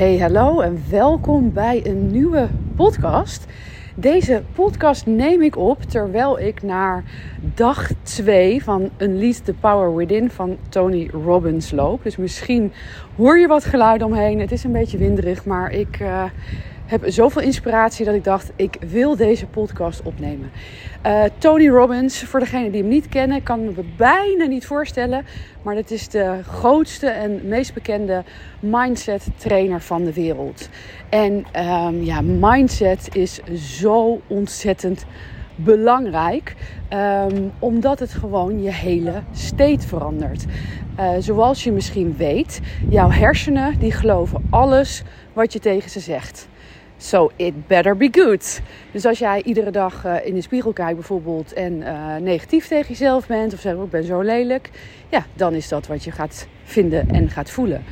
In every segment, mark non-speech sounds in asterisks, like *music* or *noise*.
Hey, hallo en welkom bij een nieuwe podcast. Deze podcast neem ik op terwijl ik naar dag 2 van Unleash the Power Within van Tony Robbins loop. Dus misschien hoor je wat geluid omheen. Het is een beetje winderig, maar ik uh, heb zoveel inspiratie dat ik dacht: ik wil deze podcast opnemen. Uh, Tony Robbins, voor degenen die hem niet kennen, kan me bijna niet voorstellen. Maar dat is de grootste en meest bekende mindset trainer van de wereld. En um, ja, mindset is zo ontzettend belangrijk. Um, omdat het gewoon je hele state verandert. Uh, zoals je misschien weet, jouw hersenen die geloven alles wat je tegen ze zegt. So it better be good. Dus als jij iedere dag uh, in de spiegel kijkt bijvoorbeeld en uh, negatief tegen jezelf bent of zegt ik ben zo lelijk, ja, dan is dat wat je gaat vinden en gaat voelen.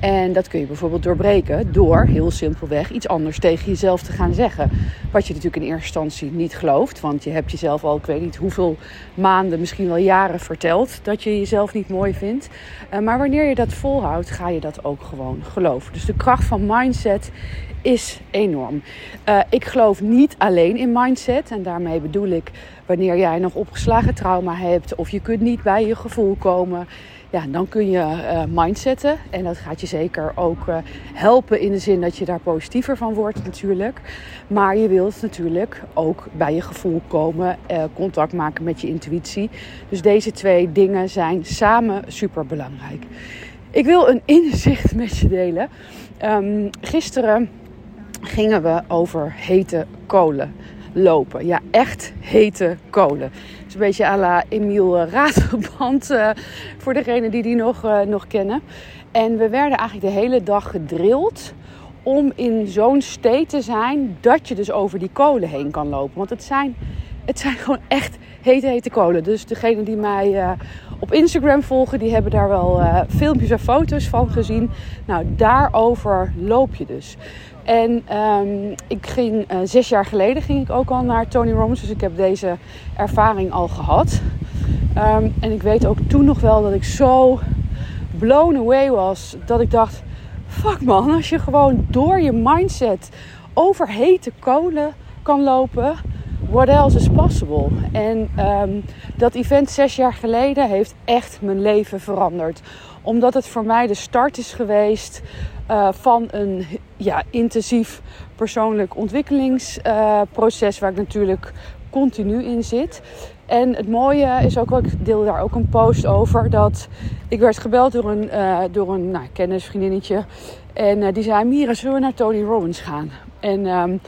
En dat kun je bijvoorbeeld doorbreken door heel simpelweg iets anders tegen jezelf te gaan zeggen. Wat je natuurlijk in eerste instantie niet gelooft, want je hebt jezelf al, ik weet niet hoeveel maanden, misschien wel jaren verteld dat je jezelf niet mooi vindt. Uh, maar wanneer je dat volhoudt, ga je dat ook gewoon geloven. Dus de kracht van mindset is enorm. Uh, ik geloof niet alleen in mindset. En daarmee bedoel ik wanneer jij nog opgeslagen trauma hebt of je kunt niet bij je gevoel komen. Ja, dan kun je uh, mindsetten. En dat gaat je zeker ook uh, helpen in de zin dat je daar positiever van wordt natuurlijk. Maar je wilt natuurlijk ook bij je gevoel komen, contact maken met je intuïtie. Dus deze twee dingen zijn samen super belangrijk. Ik wil een inzicht *laughs* met je delen. Um, gisteren gingen we over hete kolen lopen. Ja, echt hete kolen. Het is een beetje à la Emiel Raterband uh, voor degenen die die nog, uh, nog kennen. En we werden eigenlijk de hele dag gedrild om in zo'n state te zijn dat je dus over die kolen heen kan lopen. Want het zijn, het zijn gewoon echt hete, hete kolen. Dus degenen die mij uh, op Instagram volgen, die hebben daar wel uh, filmpjes en foto's van gezien. Nou, daarover loop je dus. En um, ik ging uh, zes jaar geleden ging ik ook al naar Tony Robbins. Dus ik heb deze ervaring al gehad. Um, en ik weet ook toen nog wel dat ik zo blown away was. Dat ik dacht, fuck man, als je gewoon door je mindset over hete kolen kan lopen. What else is possible? En um, dat event zes jaar geleden heeft echt mijn leven veranderd. Omdat het voor mij de start is geweest uh, van een ja, intensief persoonlijk ontwikkelingsproces, uh, waar ik natuurlijk continu in zit. En het mooie is ook ik deel daar ook een post over, dat ik werd gebeld door een, uh, door een nou, kennisvriendinnetje. En die zei, Mira, zullen we naar Tony Robbins gaan? En um,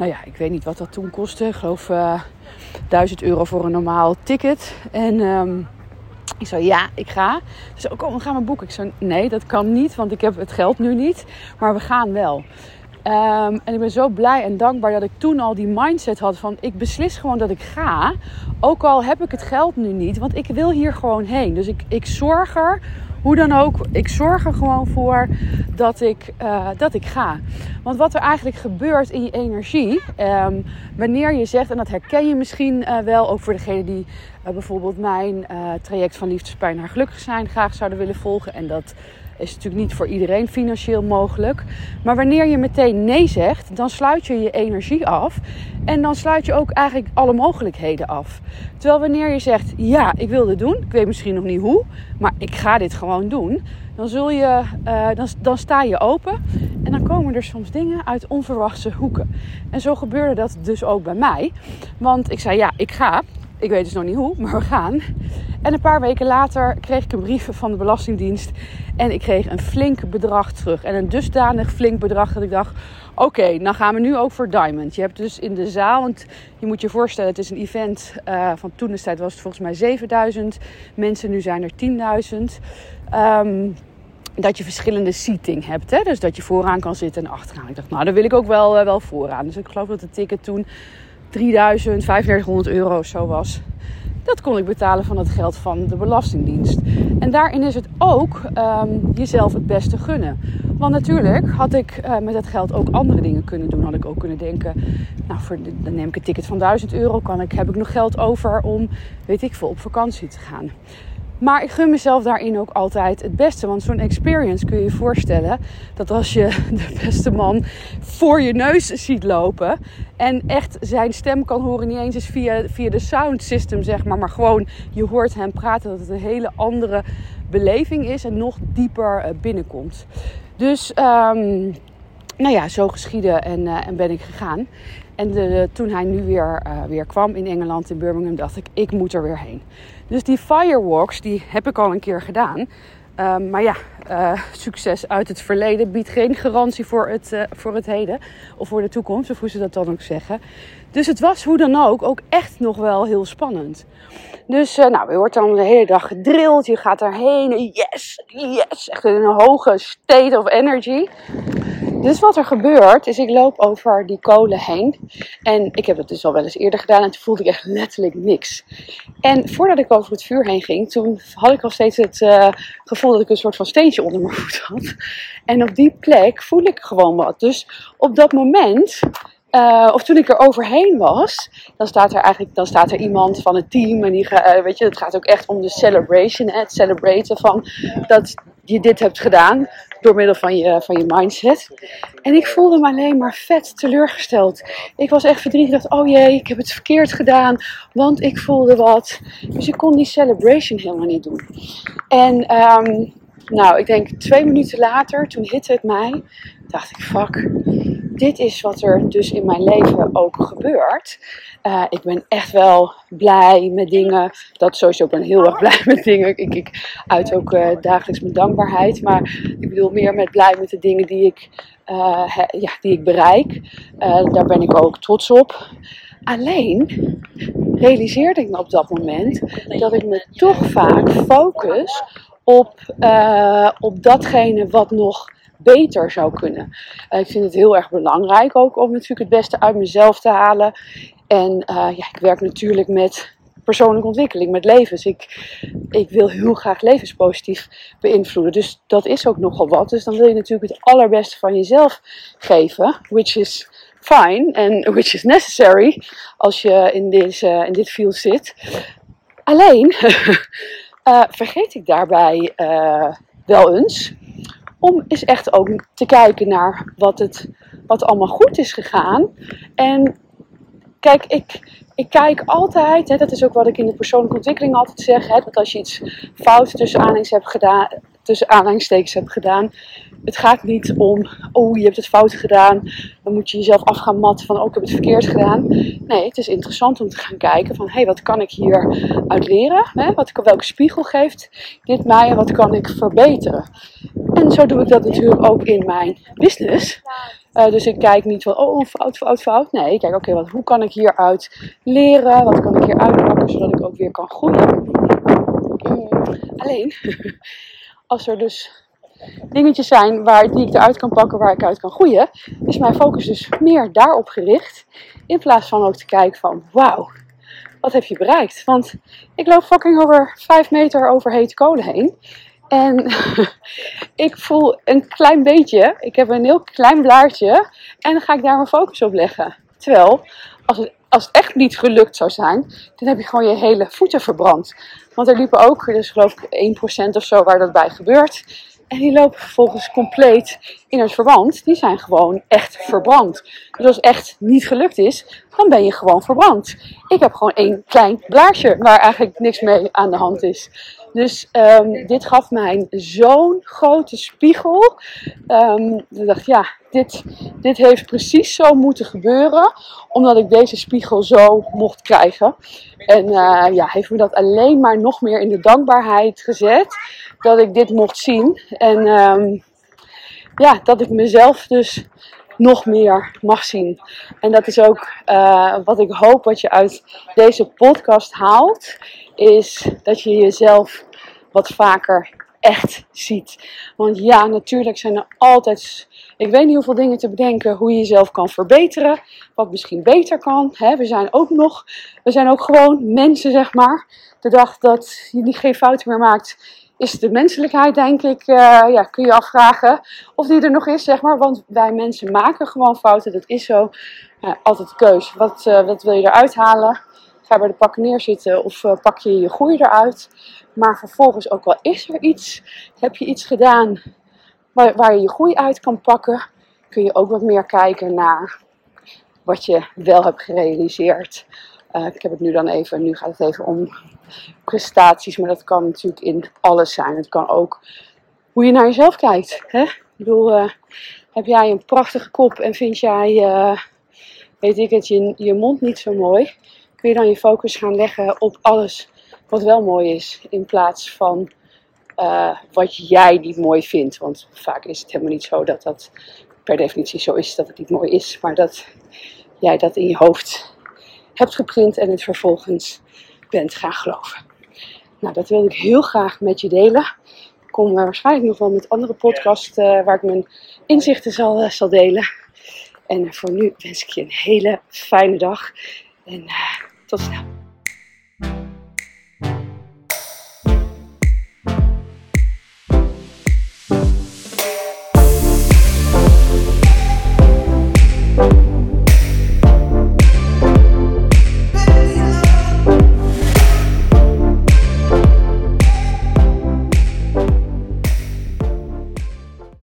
nou ja, ik weet niet wat dat toen kostte. Ik geloof 1000 euro voor een normaal ticket. En... Um, ik zei, ja, ik ga. Ze zei, kom, we gaan maar boeken. Ik zei, nee, dat kan niet, want ik heb het geld nu niet. Maar we gaan wel. Um, en ik ben zo blij en dankbaar dat ik toen al die mindset had van... ik beslis gewoon dat ik ga. Ook al heb ik het geld nu niet, want ik wil hier gewoon heen. Dus ik, ik zorg er hoe dan ook, ik zorg er gewoon voor dat ik, uh, dat ik ga. Want wat er eigenlijk gebeurt in je energie, um, wanneer je zegt, en dat herken je misschien uh, wel, ook voor degene die uh, bijvoorbeeld mijn traject van liefdespijn naar gelukkig zijn graag zouden willen volgen. En dat is natuurlijk niet voor iedereen financieel mogelijk. Maar wanneer je meteen nee zegt, dan sluit je je energie af. En dan sluit je ook eigenlijk alle mogelijkheden af. Terwijl wanneer je zegt, ja, ik wil dit doen. Ik weet misschien nog niet hoe, maar ik ga dit gewoon doen. Dan, zul je, uh, dan, dan sta je open. En dan komen er soms dingen uit onverwachte hoeken. En zo gebeurde dat dus ook bij mij. Want ik zei, ja, ik ga. Ik weet dus nog niet hoe, maar we gaan. En een paar weken later kreeg ik een brief van de Belastingdienst. En ik kreeg een flink bedrag terug. En een dusdanig flink bedrag dat ik dacht: oké, dan gaan we nu ook voor Diamond. Je hebt dus in de zaal, want je moet je voorstellen, het is een event uh, van toen de tijd was het volgens mij 7000 mensen. Nu zijn er 10.000. Um, dat je verschillende seating hebt. Hè? Dus dat je vooraan kan zitten en achteraan. Ik dacht, nou, dan wil ik ook wel, uh, wel vooraan. Dus ik geloof dat de ticket toen 3000, 3500 euro zo was. Dat kon ik betalen van het geld van de Belastingdienst. En daarin is het ook um, jezelf het beste gunnen. Want natuurlijk had ik uh, met dat geld ook andere dingen kunnen doen. Had ik ook kunnen denken, nou, voor, dan neem ik een ticket van 1000 euro. Kan ik, heb ik nog geld over om, weet ik veel, op vakantie te gaan. Maar ik gun mezelf daarin ook altijd het beste. Want zo'n experience kun je je voorstellen dat als je *laughs* de beste man voor je neus ziet lopen. En echt zijn stem kan horen, niet eens via, via de sound system, zeg maar. Maar gewoon je hoort hem praten. Dat het een hele andere beleving is en nog dieper eh, binnenkomt. Dus um, nou ja, zo geschieden en, uh, en ben ik gegaan. En toen hij nu weer, uh, weer kwam in Engeland, in Birmingham, dacht ik, ik moet er weer heen. Dus die firewalks, die heb ik al een keer gedaan. Um, maar ja, uh, succes uit het verleden biedt geen garantie voor het, uh, voor het heden. Of voor de toekomst, of hoe ze dat dan ook zeggen. Dus het was hoe dan ook ook echt nog wel heel spannend. Dus nou, je wordt dan de hele dag gedrild. Je gaat erheen. Yes, yes. Echt in een hoge state of energy. Dus wat er gebeurt, is ik loop over die kolen heen. En ik heb het dus al wel eens eerder gedaan en toen voelde ik echt letterlijk niks. En voordat ik over het vuur heen ging, toen had ik al steeds het uh, gevoel dat ik een soort van steentje onder mijn voet had. En op die plek voel ik gewoon wat. Dus op dat moment uh, of toen ik er overheen was, dan staat er eigenlijk dan staat er iemand van het team. En die, uh, weet je, het gaat ook echt om de celebration. Hè, het celebraten van dat je dit hebt gedaan door middel van je, van je mindset. En ik voelde me alleen maar vet teleurgesteld. Ik was echt verdrietig. Dacht, oh jee, ik heb het verkeerd gedaan. Want ik voelde wat. Dus ik kon die celebration helemaal niet doen. En um, nou, ik denk twee minuten later, toen hitte het mij. Dacht ik, fuck dit is wat er dus in mijn leven ook gebeurt. Uh, ik ben echt wel blij met dingen. Dat sowieso, ik ben heel erg blij met dingen. Ik, ik uit ook uh, dagelijks mijn dankbaarheid. Maar ik bedoel meer met blij met de dingen die ik, he, ja, die ik bereik. daar ben ik ook trots op. Alleen realiseerde ik me op dat moment dat ik me toch vaak focus op, op datgene wat nog beter zou kunnen. Uh, ik vind het heel erg belangrijk ook om natuurlijk het beste uit mezelf te halen. En uh, ja, ik werk natuurlijk met persoonlijke ontwikkeling, met levens. Ik, ik wil heel graag levenspositief beïnvloeden. Dus dat is ook nogal wat. Dus dan wil je natuurlijk het allerbeste van jezelf geven, which is fine and *laughs* which is necessary als je in, deze, in dit field zit. Alleen uh, *laughs* vergeet ik daarbij wel eens om eens echt ook te kijken naar wat, het, wat allemaal goed is gegaan. En kijk, ik, ik kijk altijd, hè, dat is ook wat ik in de persoonlijke ontwikkeling altijd zeg, hè, dat als je iets fout tussen aanhalingstekens hebt gedaan, tussen hebt gedaan, het gaat niet om, oh je hebt het fout gedaan, dan moet je jezelf af gaan matten van, oh ik heb het verkeerd gedaan. Nee, het is interessant om te gaan kijken van, hé, hey, wat kan ik hier uit leren? Hè? Wat, welke spiegel geeft dit mij en wat kan ik verbeteren? Zo doe ik dat natuurlijk ook in mijn business. Uh, dus ik kijk niet van, oh, fout, fout, fout. Nee, ik kijk, oké, okay, hoe kan ik hieruit leren? Wat kan ik hier uitpakken, zodat ik ook weer kan groeien? Alleen, *laughs* als er dus dingetjes zijn waar, die ik eruit kan pakken, waar ik uit kan groeien, is mijn focus dus meer daarop gericht. In plaats van ook te kijken van, wauw, wat heb je bereikt? Want ik loop fucking over 5 meter over hete kolen heen. En *laughs* ik voel een klein beetje, ik heb een heel klein blaartje en dan ga ik daar mijn focus op leggen. Terwijl, als het, als het echt niet gelukt zou zijn, dan heb je gewoon je hele voeten verbrand. Want er liepen ook, dus geloof ik 1% of zo waar dat bij gebeurt. En die lopen vervolgens compleet in het verband. Die zijn gewoon echt verbrand. Dus als echt niet gelukt is, dan ben je gewoon verbrand. Ik heb gewoon één klein blaasje waar eigenlijk niks mee aan de hand is. Dus um, dit gaf mij zo'n grote spiegel. Um, ik dacht, ja, dit, dit heeft precies zo moeten gebeuren. Omdat ik deze spiegel zo mocht krijgen. En uh, ja, heeft me dat alleen maar nog meer in de dankbaarheid gezet. Dat ik dit mocht zien. En um, ja, dat ik mezelf dus nog meer mag zien. En dat is ook uh, wat ik hoop wat je uit deze podcast haalt. Is dat je jezelf wat vaker echt ziet. Want ja, natuurlijk zijn er altijd, ik weet niet hoeveel dingen te bedenken hoe je jezelf kan verbeteren. Wat misschien beter kan. Hè. We zijn ook nog, we zijn ook gewoon mensen, zeg maar. De dag dat je niet geen fouten meer maakt, is de menselijkheid, denk ik, uh, ja, kun je afvragen of die er nog is, zeg maar. Want wij mensen maken gewoon fouten, dat is zo. Altijd keus. Wat, uh, wat wil je eruit halen? ga bij de pakken neerzitten of uh, pak je je groei eruit. Maar vervolgens ook wel is er iets, heb je iets gedaan waar, waar je je groei uit kan pakken, kun je ook wat meer kijken naar wat je wel hebt gerealiseerd. Uh, ik heb het nu dan even, nu gaat het even om prestaties, maar dat kan natuurlijk in alles zijn. Het kan ook hoe je naar jezelf kijkt. Hè? Ik bedoel, uh, heb jij een prachtige kop en vind jij, uh, weet ik het, je, je mond niet zo mooi? Kun je dan je focus gaan leggen op alles wat wel mooi is, in plaats van wat jij niet mooi vindt. Want vaak is het helemaal niet zo dat dat per definitie zo is dat het niet mooi is, maar dat jij dat in je hoofd hebt geprint en het vervolgens bent gaan geloven. Nou, dat wil ik heel graag met je delen. Ik kom waarschijnlijk nog wel met andere podcasts uh, waar ik mijn inzichten zal, uh, zal delen. En voor nu wens ik je een hele fijne dag en tot snel.